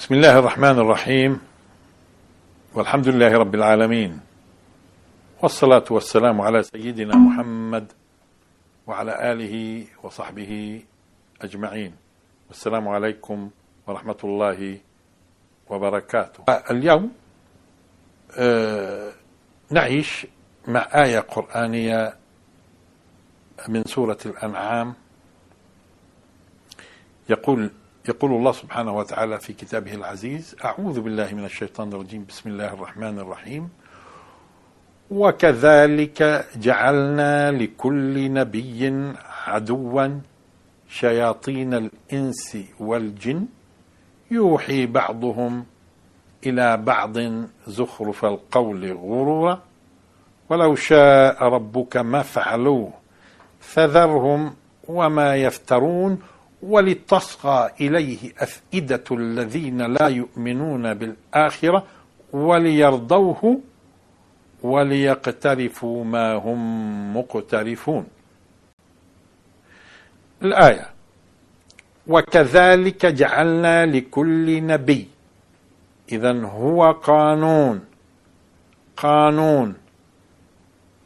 بسم الله الرحمن الرحيم. والحمد لله رب العالمين. والصلاة والسلام على سيدنا محمد وعلى آله وصحبه أجمعين. والسلام عليكم ورحمة الله وبركاته. اليوم آه، نعيش مع آية قرآنية من سورة الأنعام. يقول يقول الله سبحانه وتعالى في كتابه العزيز أعوذ بالله من الشيطان الرجيم بسم الله الرحمن الرحيم. وكذلك جعلنا لكل نبي عدوا شياطين الإنس والجن يوحي بعضهم إلى بعض زخرف القول غرورا. ولو شاء ربك ما فعلوه فذرهم وما يفترون. ولتصغى إليه أفئدة الذين لا يؤمنون بالآخرة وليرضوه وليقترفوا ما هم مقترفون. الآية وكذلك جعلنا لكل نبي اذا هو قانون قانون.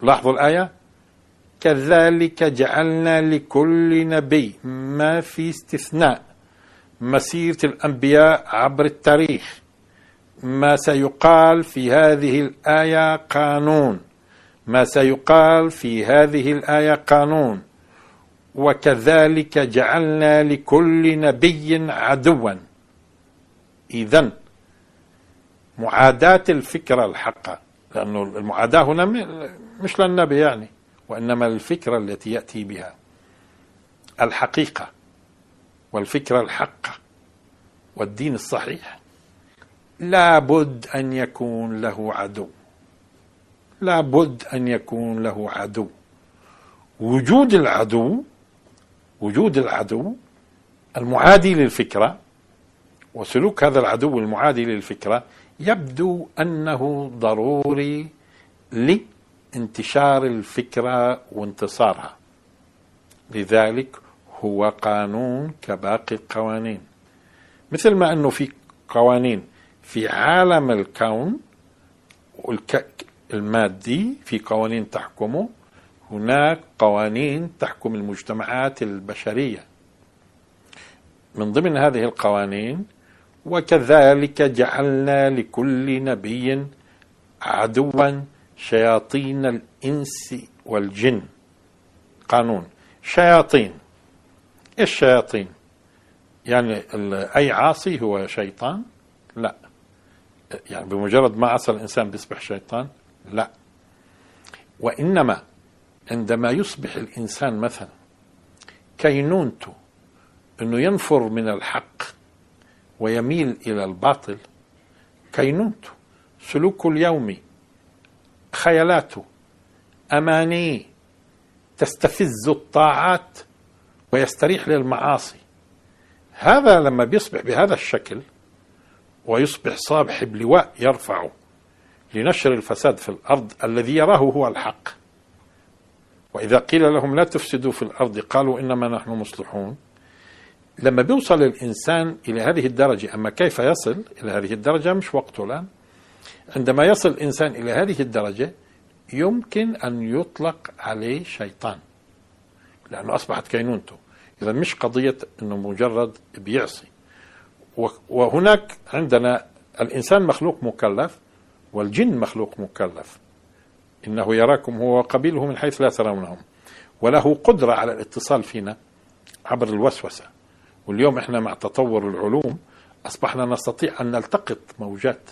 لاحظوا الآية؟ كذلك جعلنا لكل نبي ما في استثناء. مسيرة الأنبياء عبر التاريخ. ما سيقال في هذه الآية قانون. ما سيقال في هذه الآية قانون. وكذلك جعلنا لكل نبي عدوا. إذا معاداة الفكرة الحقة لأنه المعاداة هنا مش للنبي يعني. وإنما الفكرة التي يأتي بها الحقيقة والفكرة الحقه والدين الصحيح. لابد أن يكون له عدو. لابد أن يكون له عدو. وجود العدو وجود العدو المعادي للفكرة وسلوك هذا العدو المعادي للفكرة يبدو أنه ضروري انتشار الفكرة وانتصارها. لذلك هو قانون كباقي القوانين. مثل ما أنه في قوانين في عالم الكون المادي في قوانين تحكمه هناك قوانين تحكم المجتمعات البشرية. من ضمن هذه القوانين وكذلك جعلنا لكل نبي عدوا شياطين الإنس والجن. قانون. شياطين. إيش شياطين؟ يعني أي عاصي هو شيطان؟ لا. يعني بمجرد ما عصى الإنسان بيصبح شيطان؟ لا. وإنما عندما يصبح الإنسان مثلا كينونته أنه ينفر من الحق ويميل إلى الباطل كينونته سلوكه اليومي خيالاته امانيه تستفز الطاعات ويستريح للمعاصي. هذا لما بيصبح بهذا الشكل ويصبح صاحب لواء يرفعه لنشر الفساد في الأرض الذي يراه هو الحق. وإذا قيل لهم لا تفسدوا في الأرض قالوا إنما نحن مصلحون. لما بيوصل الإنسان إلى هذه الدرجة أما كيف يصل إلى هذه الدرجة؟ مش وقته الآن. عندما يصل الإنسان إلى هذه الدرجة يمكن أن يطلق عليه شيطان لأنه أصبحت كينونته. إذا مش قضية أنه مجرد بيعصي. وهناك عندنا الإنسان مخلوق مكلف والجن مخلوق مكلف. إنه يراكم هو وقبيله من حيث لا ترونهم. وله قدرة على الاتصال فينا عبر الوسوسة. واليوم إحنا مع تطور العلوم أصبحنا نستطيع أن نلتقط موجات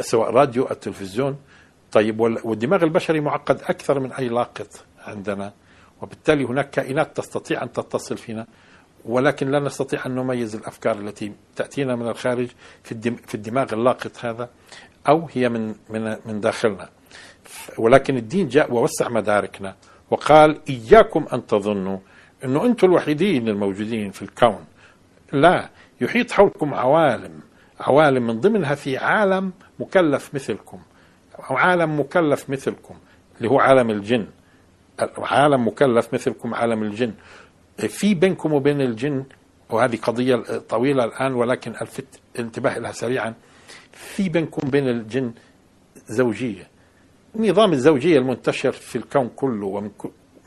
سواء راديو أو تلفزيون طيب والدماغ البشري معقد أكثر من أي لاقط عندنا وبالتالي هناك كائنات تستطيع أن تتصل فينا ولكن لا نستطيع أن نميز الأفكار التي تأتينا من الخارج في في الدماغ اللاقط هذا أو هي من من من داخلنا. ولكن الدين جاء ووسع مداركنا وقال إياكم أن تظنوا أنه أنتم الوحيدين الموجودين في الكون. لا يحيط حولكم عوالم عوالم من ضمنها في عالم مكلف مثلكم أو عالم مكلف مثلكم اللي هو عالم الجن. عالم مكلف مثلكم عالم الجن. في بينكم وبين الجن وهذه قضية طويلة الآن ولكن ألفت انتباه لها سريعا. في بينكم بين الجن زوجية. نظام الزوجية المنتشر في الكون كله ومن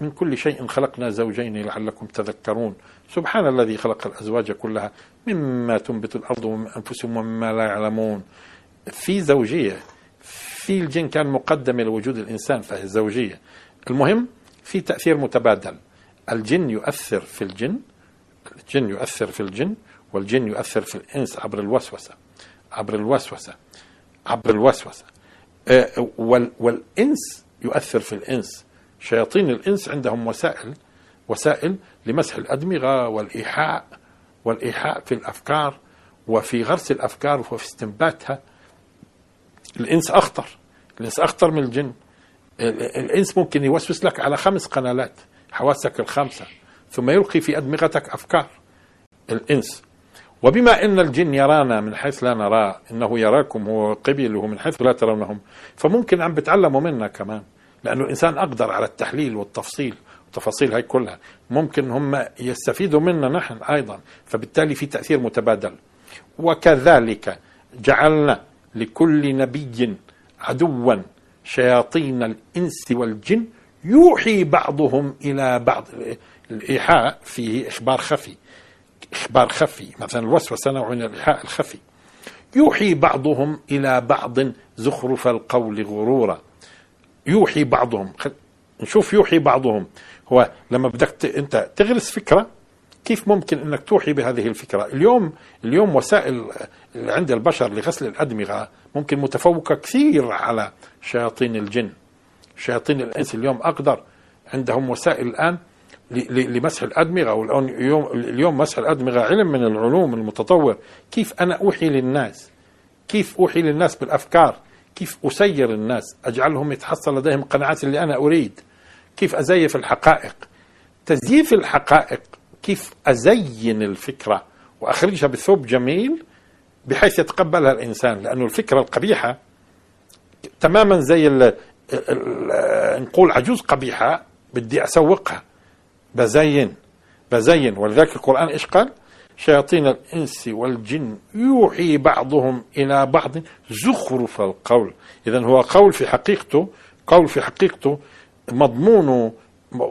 من كل شيء خلقنا زوجين لعلكم تذكرون. سبحان الذي خلق الأزواج كلها مما تنبت الأرض ومن أنفسهم ومما لا يعلمون. في زوجية في الجن كان مقدم لوجود الإنسان فهي الزوجية المهم في تأثير متبادل. الجن يؤثر في الجن الجن يؤثر في الجن والجن يؤثر في الإنس عبر الوسوسة عبر الوسوسة عبر الوسوسة. آه، والإنس يؤثر في الإنس. شياطين الإنس عندهم وسائل وسائل لمسح الأدمغة والإيحاء والإيحاء في الأفكار وفي غرس الأفكار وفي استنباتها. الإنس أخطر. الإنس أخطر من الجن. الإنس ممكن يوسوس لك على خمس قنالات حواسك الخمسة ثم يلقي في أدمغتك أفكار. الإنس. وبما أن الجن يرانا من حيث لا نراه إنه يراكم هو قبيله من حيث لا ترونهم فممكن عم بتعلموا منا كمان لأنه الإنسان أقدر على التحليل والتفصيل. التفاصيل هاي كلها. ممكن هم يستفيدوا منا نحن أيضا فبالتالي في تأثير متبادل. وكذلك جعلنا لكل نبي عدوا شياطين الإنس والجن يوحي بعضهم إلى بعض. الإيحاء فيه إخبار خفي إخبار خفي. مثلا الوسوسة نوع من الإيحاء الخفي. يوحي بعضهم إلى بعض زخرف القول غرورا. يوحي بعضهم. نشوف يوحي بعضهم. هو لما بدك. أنت تغرس فكرة كيف ممكن إنك توحي بهذه الفكرة؟ اليوم اليوم وسائل عند البشر لغسل الأدمغة ممكن متفوقة كثير على شياطين الجن. شياطين الإنس اليوم أقدر عندهم وسائل الآن لمسح الأدمغة واليوم اليوم مسح الأدمغة علم من العلوم المتطور، كيف أنا أوحي للناس؟ كيف أوحي للناس بالأفكار؟ كيف أسير الناس؟ أجعلهم يتحصل لديهم قناعات اللي أنا أريد. كيف أزيف الحقائق تزييف الحقائق كيف أزين الفكرة وأخرجها بثوب جميل بحيث يتقبلها الإنسان لأنه الفكرة القبيحة تماما زي ال نقول عجوز قبيحة بدي أسوقها. بزين بزين. ولذلك القرآن إيش قال؟ شياطين الإنس والجن يوحي بعضهم إلى بعض. زخرف القول. إذا هو قول في حقيقته قول في حقيقته مضمونه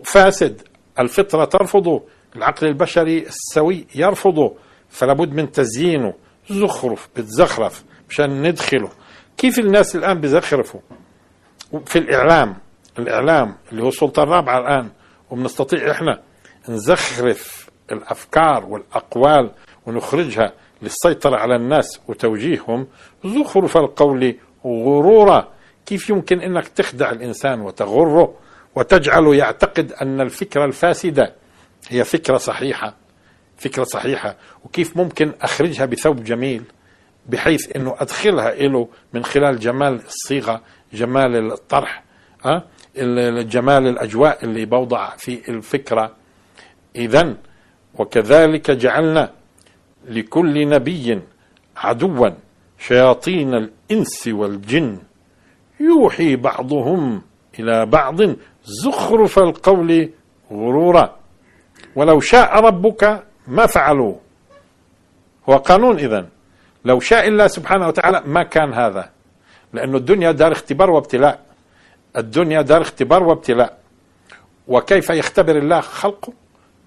فاسد. الفطرة ترفضه. العقل البشري السوي يرفضه فلا بد من تزيينه. زخرف بتزخرف مشان ندخله. كيف الناس الآن بزخرفوا؟ في الإعلام الإعلام اللي هو السلطة الرابعة الآن وبنستطيع إحنا نزخرف الأفكار والأقوال ونخرجها للسيطرة على الناس وتوجيههم. زخرف القول غرورا. كيف يمكن إنك تخدع الإنسان وتغره وتجعله يعتقد أن الفكرة الفاسده هي فكرة صحيحة فكرة صحيحة. وكيف ممكن أخرجها بثوب جميل بحيث إنه أدخلها له من خلال جمال الصيغة جمال الطرح أه؟ جمال الأجواء اللي بوضع في الفكرة. اذا وكذلك جعلنا لكل نبي عدوا شياطين الإنس والجن. يوحي بعضهم إلى بعض زخرف القول غرورا. ولو شاء ربك ما فعلوه هو قانون إذا لو شاء الله سبحانه وتعالى ما كان هذا. لأن الدنيا دار اختبار وابتلاء. الدنيا دار اختبار وابتلاء. وكيف يختبر الله خلقه؟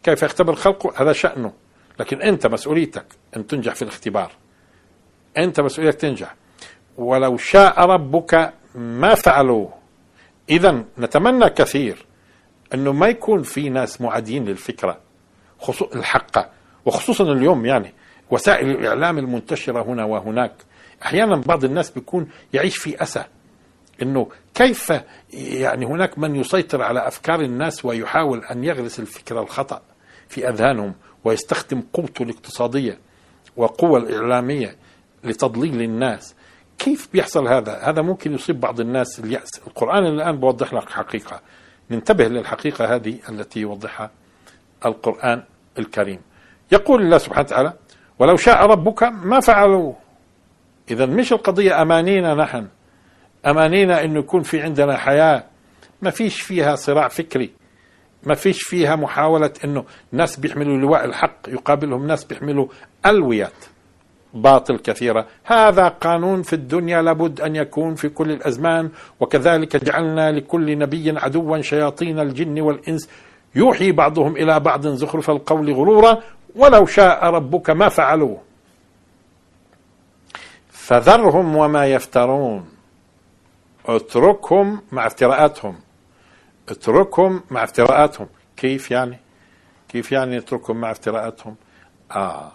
كيف يختبر خلقه؟ هذا شأنه. لكن أنت مسؤوليتك أن تنجح في الاختبار. أنت مسؤوليتك تنجح. ولو شاء ربك ما فعلوه إذا نتمنى كثير أنه ما يكون في ناس معادين للفكرة الحقة وخصوصا اليوم يعني وسائل الإعلام المنتشرة هنا وهناك. أحيانا بعض الناس بيكون يعيش في أسى أنه كيف يعني هناك من يسيطر على أفكار الناس ويحاول أن يغرس الفكرة الخطأ في أذهانهم ويستخدم قوته الاقتصادية وقوة الإعلامية لتضليل الناس. كيف بيحصل هذا؟ هذا ممكن يصيب بعض الناس اليأس. القرآن الآن بوضح لك حقيقة. ننتبه للحقيقة هذه التي يوضحها القرآن الكريم. يقول الله سبحانه وتعالى ولو شاء ربك ما فعلوا إذا مش القضية أمانينا نحن. أمانينا أنه يكون في عندنا حياة. ما فيش فيها صراع فكري. ما فيش فيها محاولة إنه ناس بيحملوا لواء الحق. يقابلهم ناس بيحملوا ألويات. باطل كثيرة. هذا قانون في الدنيا لابد أن يكون في كل الأزمان وكذلك جعلنا لكل نبي عدوا شياطين الجن والإنس. يوحي بعضهم إلى بعض زخرف القول غرورا ولو شاء ربك ما فعلوه. فذرهم وما يفترون. اتركهم مع افتراءاتهم. اتركهم مع افتراءاتهم. كيف يعني؟ كيف يعني اتركهم مع افتراءاتهم؟ آه.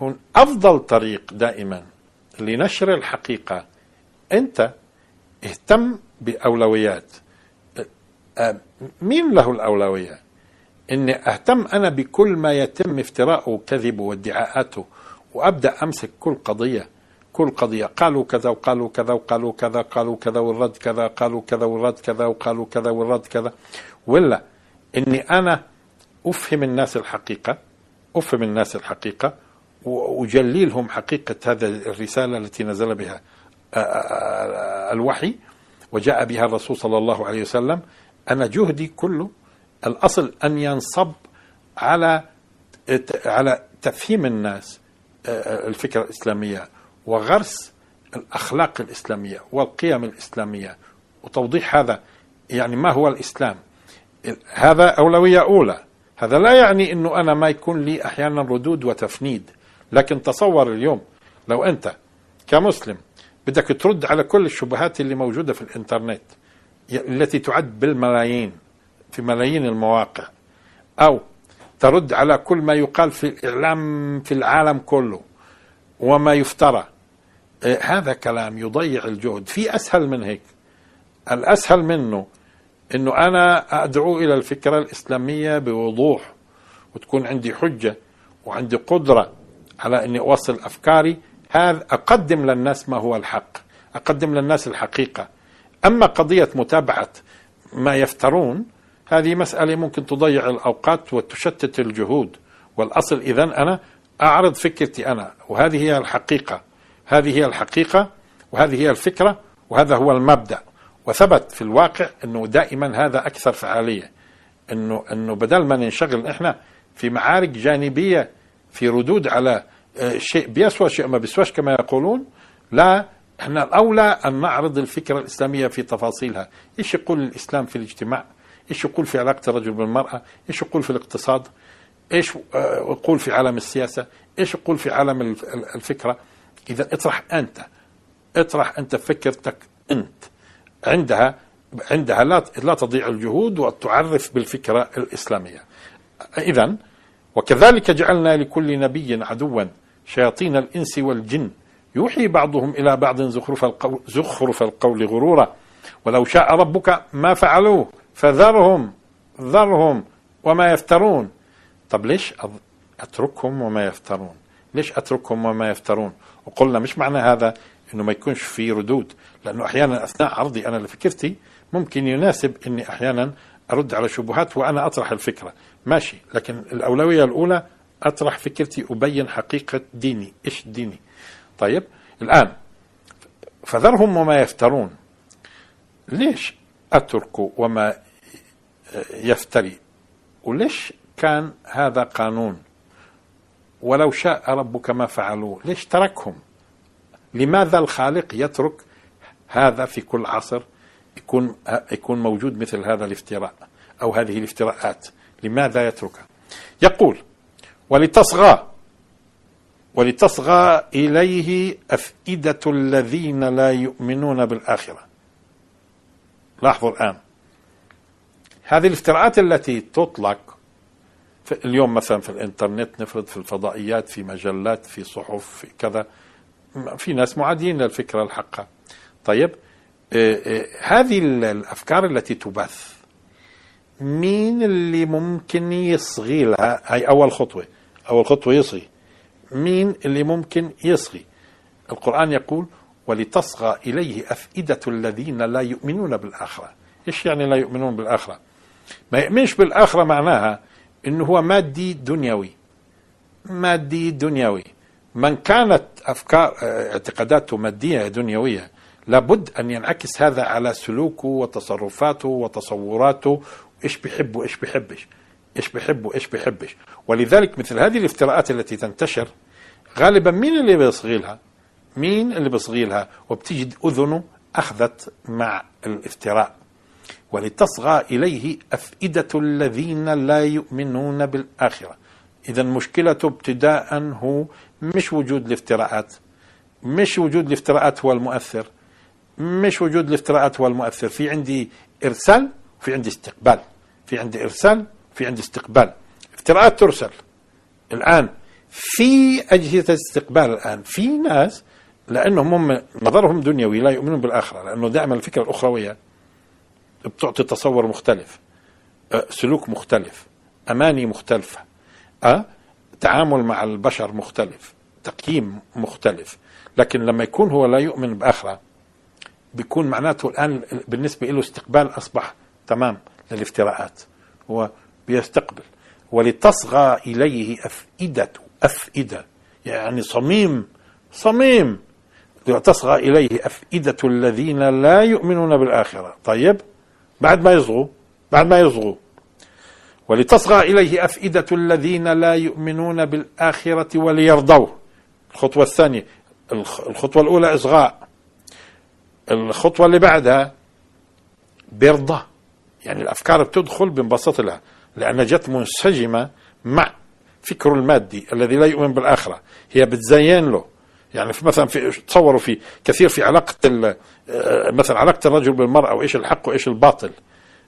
هون أفضل طريق دائما لنشر الحقيقة. أنت اهتم بأولويات. آه، مين له الأولوية؟ إني أهتم أنا بكل ما يتم افتراءه وكذبه وادعاءاته وأبدأ أمسك كل قضية. كل قضية قالوا كذا وقالوا كذا وقالوا كذا قالوا كذا والرد كذا قالوا كذا والرد كذا وقالوا كذا والرد كذا. ولا إني أنا أفهم الناس الحقيقة أفهم الناس الحقيقة واجلي لهم حقيقة هذه الرسالة التي نزل بها الوحي وجاء بها الرسول صلى الله عليه وسلم. أنا جهدي كله الأصل أن ينصب على على تفهيم الناس آه، الفكرة الإسلامية وغرس الأخلاق الإسلامية والقيم الإسلامية وتوضيح هذا. يعني ما هو الإسلام؟ هذا أولوية أولى. هذا لا يعني إنه أنا ما يكون لي أحيانا ردود وتفنيد. لكن تصور اليوم لو أنت كمسلم بدك ترد على كل الشبهات اللي موجودة في الإنترنت التي تعد بالملايين في ملايين المواقع أو ترد على كل ما يقال في الإعلام في العالم كله وما يفترى إيه، هذا كلام يضيع الجهد. في أسهل من هيك. الأسهل منه أنه أنا أدعو إلى الفكرة الإسلامية بوضوح وتكون عندي حجة وعندي قدرة على أني أوصل أفكاري. هذا أقدم للناس ما هو الحق أقدم للناس الحقيقة. أما قضية متابعة ما يفترون هذه مسألة ممكن تضيع الأوقات وتشتت الجهود. والأصل إذا أنا أعرض فكرتي أنا وهذه هي الحقيقة. هذه هي الحقيقة وهذه هي الفكرة وهذا هو المبدأ. وثبت في الواقع أنه دائما هذا أكثر فعالية. أنه, أنه بدل ما ننشغل إحنا في معارك جانبية في ردود على آه، شيء بيسوى شيء ما بيسواش كما يقولون لا إحنا الأولى أن نعرض الفكرة الإسلامية في تفاصيلها، إيش يقول الإسلام في الاجتماع؟ إيش يقول في علاقة الرجل بالمرأة؟ إيش يقول في الاقتصاد؟ إيش آه، يقول في عالم السياسة؟ إيش يقول في عالم الفكرة؟ إذا اطرح أنت اطرح أنت فكرتك أنت. عندها عندها لا لا تضيع الجهود وتعرف بالفكرة الإسلامية. اذا وكذلك جعلنا لكل نبي عدوا شياطين الإنس والجن. يوحي بعضهم إلى بعض زخرف القول, زخرف القول غرورا. ولو شاء ربك ما فعلوه فذرهم ذرهم وما يفترون. طب ليش أتركهم وما يفترون؟ ليش أتركهم وما يفترون؟ وقلنا مش معنى هذا إنه ما يكونش في ردود لأنه أحيانا أثناء عرضي أنا لفكرتي ممكن يناسب إني أحيانا أرد على شبهات وأنا أطرح الفكرة. ماشي. لكن الأولوية الأولى أطرح فكرتي أبين حقيقة ديني. إيش ديني؟ طيب الآن فذرهم وما يفترون. ليش أترك وما يفتري؟ وليش كان هذا قانون؟ ولو شاء ربك ما فعلوه. ليش تركهم؟ لماذا الخالق يترك هذا في كل عصر يكون يكون موجود مثل هذا الافتراء أو هذه الافتراءات؟ لماذا يتركها يقول ولتصغى ولتصغى إليه أفئدة الذين لا يؤمنون بالآخرة. لاحظوا الآن. هذه الافتراءات التي تطلق في اليوم مثلا في الإنترنت نفرض في الفضائيات في مجلات في صحف في كذا في ناس معادين للفكرة الحقة. طيب آه، آه، هذه الأفكار التي تبث مين اللي ممكن يصغي لها؟ هاي أول خطوة. أول خطوة يصغي. مين اللي ممكن يصغي؟ القرآن يقول ولتصغى إليه أفئدة الذين لا يؤمنون بالآخرة. إيش يعني لا يؤمنون بالآخرة؟ ما يؤمنش بالآخرة معناها إنه هو مادي دنيوي. مادي دنيوي. من كانت أفكار اعتقاداته مادية دنيوية لابد أن ينعكس هذا على سلوكه وتصرفاته وتصوراته إيش بيحب وايش بيحبش إيش بيحب وايش بيحبش. ولذلك مثل هذه الافتراءات التي تنتشر غالبا مين اللي بيصغي لها مين اللي بيصغي لها وبتجد أذنه أخذت مع الافتراء. ولتصغى إليه أفئدة الذين لا يؤمنون بالآخرة. اذا مشكلته ابتداء هو مش وجود الافتراءات. مش وجود الافتراءات هو المؤثر. مش وجود الافتراءات هو المؤثر. في عندي إرسال وفي عندي استقبال في عندي إرسال في عندي استقبال افتراءات ترسل الآن في أجهزة استقبال الآن في ناس لأنهم هم نظرهم دنيوي لا يؤمنون بالآخرة لأنه دائما الفكرة الأخروية بتعطي تصور مختلف أه، سلوك مختلف أماني مختلفة أه؟ تعامل مع البشر مختلف تقييم مختلف لكن لما يكون هو لا يؤمن بآخرة بيكون معناته الآن بالنسبة له استقبال أصبح تمام للافتراءات. هو بيستقبل. ولتصغى إليه أفئدة أفئدة. يعني صميم صميم. تصغى إليه أفئدة الذين لا يؤمنون بالآخرة. طيب بعد ما يصغوا بعد ما يصغوا. ولتصغى إليه أفئدة الذين لا يؤمنون بالآخرة وليرضوه. الخطوة الثانية. الخطوة الأولى إصغاء. الخطوة اللي بعدها بيرضى. يعني الأفكار بتدخل بنبسط لها لانها جت منسجمة مع فكره المادي الذي لا يؤمن بالآخرة هي بتزين له. يعني في مثلا في تصوروا في كثير في علاقة آه، مثلا علاقة الرجل بالمرأة وايش الحق وإيش الباطل.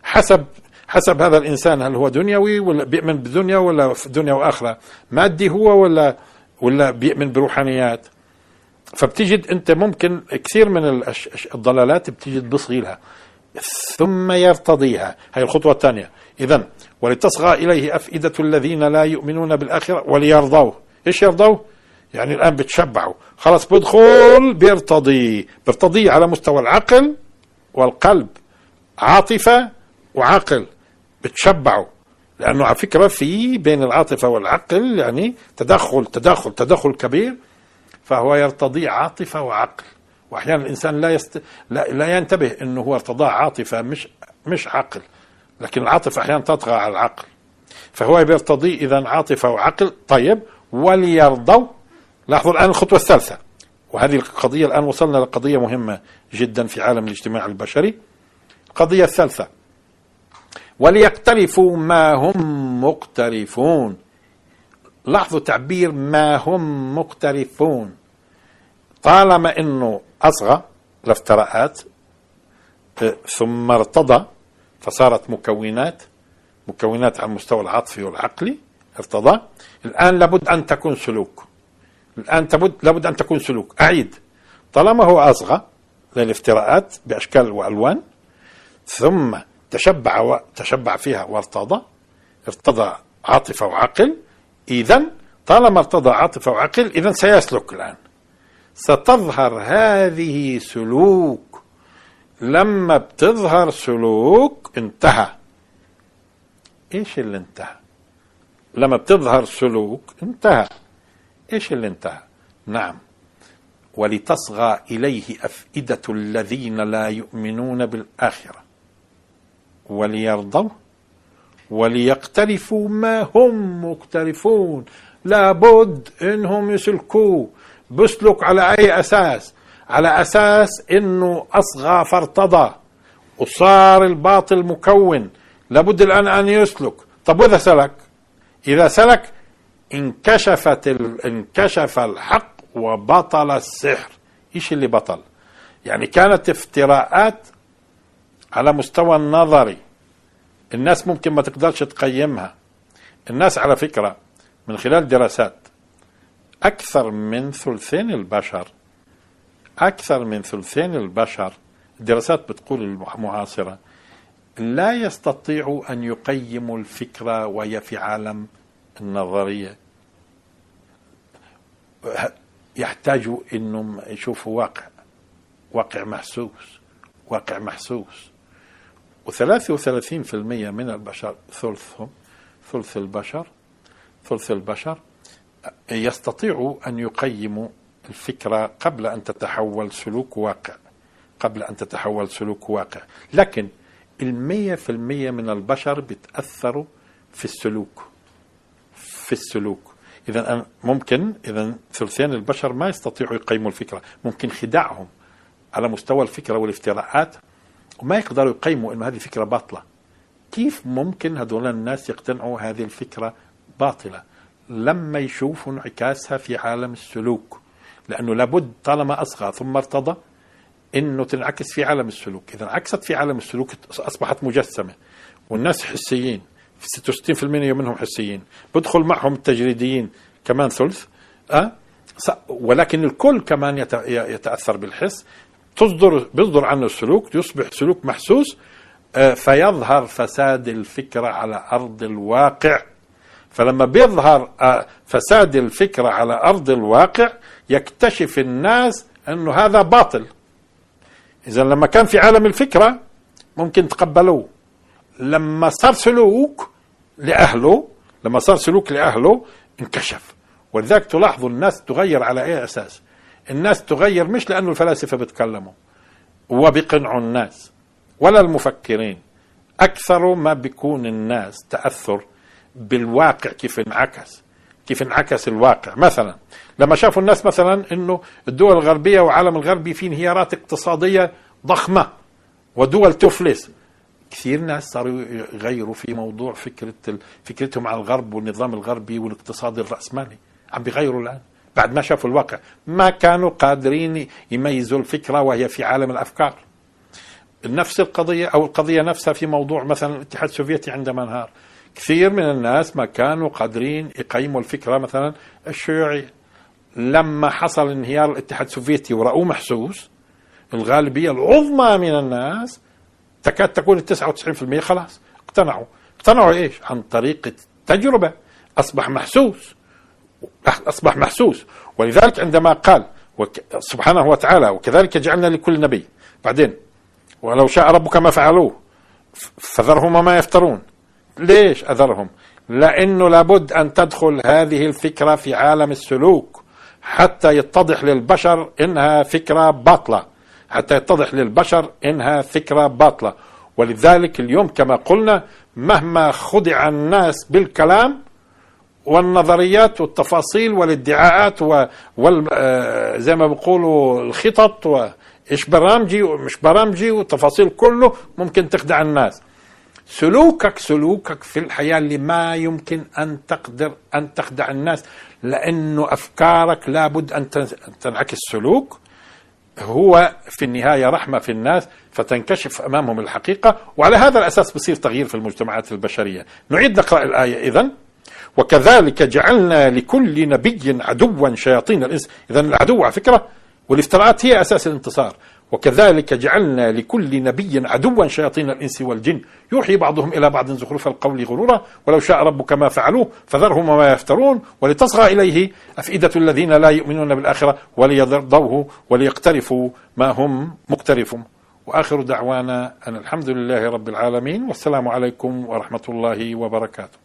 حسب حسب هذا الإنسان هل هو دنيوي ولا بيؤمن بدنيا ولا في دنيا وآخرة؟ مادي هو ولا ولا بيؤمن بروحانيات؟ فبتجد أنت ممكن كثير من الضلالات بتجد بصغيلها ثم يرتضيها. هي الخطوة الثانية. اذا ولتصغى إليه أفئدة الذين لا يؤمنون بالآخرة وليرضوه. إيش يرضوه؟ يعني الآن بتشبعوا. خلاص بدخل بيرتضي. بيرتضي على مستوى العقل والقلب. عاطفة وعقل. بتشبعوا. لأنه على فكرة في بين العاطفة والعقل يعني تدخل تدخل تدخل كبير. فهو يرتضي عاطفة وعقل. وأحيانا الإنسان لا يست... لا, لا ينتبه إنه هو ارتضاء عاطفة مش مش عقل. لكن العاطفة أحيانا تطغى على العقل. فهو بيرتضي إذا عاطفة وعقل طيب وليرضوا. لاحظوا الآن الخطوة الثالثة. وهذه القضية الآن وصلنا لقضية مهمة جدا في عالم الاجتماع البشري. القضية الثالثة. وليقترفوا ما هم مقترفون. لاحظوا تعبير ما هم مقترفون. طالما إنه أصغى الافتراءات ثم ارتضى فصارت مكونات مكونات على المستوى العاطفي والعقلي ارتضى. الآن لابد أن تكون سلوك. الآن تبد لابد أن تكون سلوك. أعيد. طالما هو أصغى للافتراءات بأشكال وألوان ثم تشبع و... تشبع فيها وارتضى ارتضى عاطفة وعقل إذا طالما ارتضى عاطفة وعقل إذا سيسلك الآن. ستظهر هذه سلوك. لما بتظهر سلوك انتهى. إيش اللي انتهى؟ لما بتظهر سلوك انتهى. إيش اللي انتهى؟ نعم. ولتصغى إليه أفئدة الذين لا يؤمنون بالآخرة. وليرضوا وليقترفوا ما هم مقترفون. لابد إنهم يسلكوه. بسلك على أي أساس؟ على أساس إنه أصغى فارتضى وصار الباطل مكون. لابد الآن أن يسلك. طب وإذا سلك؟ إذا سلك انكشفت ال... انكشف الحق وبطل السحر. إيش اللي بطل؟ يعني كانت افتراءات على مستوى النظري. الناس ممكن ما تقدرش تقيمها. الناس على فكرة من خلال دراسات أكثر من ثلثين البشر. أكثر من ثلثين البشر. الدراسات بتقول المعاصرة لا يستطيعوا أن يقيموا الفكرة وهي في عالم النظرية. يحتاجوا انهم يشوفوا واقع واقع محسوس واقع محسوس. و33% من البشر ثلثهم ثلث البشر ثلث البشر يستطيعوا أن يقيموا الفكرة قبل أن تتحول سلوك واقع قبل أن تتحول سلوك واقع. لكن المية في المية من البشر بتأثروا في السلوك في السلوك. إذا ممكن إذا ثلثين البشر ما يستطيعوا يقيموا الفكرة. ممكن خداعهم على مستوى الفكرة والافتراءات وما يقدروا يقيموا أنه هذه فكرة باطلة. كيف ممكن هذول الناس يقتنعوا هذه الفكرة باطلة؟ لما يشوفوا انعكاسها في عالم السلوك لأنه لابد طالما أصغى ثم ارتضى إنه تنعكس في عالم السلوك. إذا انعكست في عالم السلوك أصبحت مجسمة والناس حسيين 66% منهم حسيين بدخل معهم التجريديين كمان ثلث أه؟ ولكن الكل كمان يتأثر بالحس. تصدر بيصدر عنه السلوك يصبح سلوك محسوس أه فيظهر فساد الفكرة على أرض الواقع. فلما بيظهر أه فساد الفكرة على أرض الواقع يكتشف الناس أنه هذا باطل. إذا لما كان في عالم الفكرة ممكن تقبلوه. لما صار سلوك لأهله لما صار سلوك لأهله انكشف. ولذلك تلاحظوا الناس تغير على أي أساس؟ الناس تغير مش لأنه الفلاسفة بيتكلموا وبيقنعوا الناس ولا المفكرين. أكثر ما بيكون الناس تأثر بالواقع كيف انعكس كيف انعكس الواقع. مثلا لما شافوا الناس مثلا إنه الدول الغربية والعالم الغربي في انهيارات اقتصادية ضخمة ودول تفلس. كثير ناس صاروا يغيروا في موضوع فكرة فكرتهم على الغرب والنظام الغربي والاقتصاد الرأسمالي. عم بيغيروا الآن. بعد ما شافوا الواقع ما كانوا قادرين يميزوا الفكرة وهي في عالم الأفكار. نفس القضية أو القضية نفسها في موضوع مثلا الاتحاد السوفيتي عندما انهار كثير من الناس ما كانوا قادرين يقيموا الفكرة. مثلا الشيوعيه لما حصل انهيار الاتحاد السوفيتي ورأوه محسوس الغالبية العظمى من الناس تكاد تكون ال 99% خلاص اقتنعوا. اقتنعوا إيش؟ عن طريق التجربة. أصبح محسوس. أصبح محسوس. ولذلك عندما قال سبحانه وتعالى وكذلك جعلنا لكل نبي. بعدين ولو شاء ربك ما فعلوه فذرهم ما يفترون. ليش أذرهم؟ لأنه لابد أن تدخل هذه الفكرة في عالم السلوك حتى يتضح للبشر إنها فكرة باطلة. حتى يتضح للبشر إنها فكرة باطلة. ولذلك اليوم كما قلنا مهما خدع الناس بالكلام والنظريات والتفاصيل والادعاءات وال آه، زي ما بيقولوا الخطط وايش برامجي ومش برامجي والتفاصيل كله ممكن تخدع الناس. سلوكك سلوكك في الحياة اللي ما يمكن أن تقدر أن تخدع الناس لأنه أفكارك لابد أن تنعكس. سلوك هو في النهاية رحمة في الناس فتنكشف أمامهم الحقيقة وعلى هذا الأساس بصير تغيير في المجتمعات البشرية. نعيد نقرأ الآية إذن. وكذلك جعلنا لكل نبي عدوا شياطين الإنس. إذا العدو على فكرة والافتراءات هي أساس الانتصار. وكذلك جعلنا لكل نبي عدوا شياطين الإنس والجن. يوحي بعضهم إلى بعض زخرف القول غرورا. ولو شاء ربك ما فعلوه فذرهم وما يفترون. ولتصغى إليه أفئدة الذين لا يؤمنون بالآخرة وليرضوه وليقترفوا ما هم مقترفون. وآخر دعوانا أن الحمد لله رب العالمين. والسلام عليكم ورحمة الله وبركاته.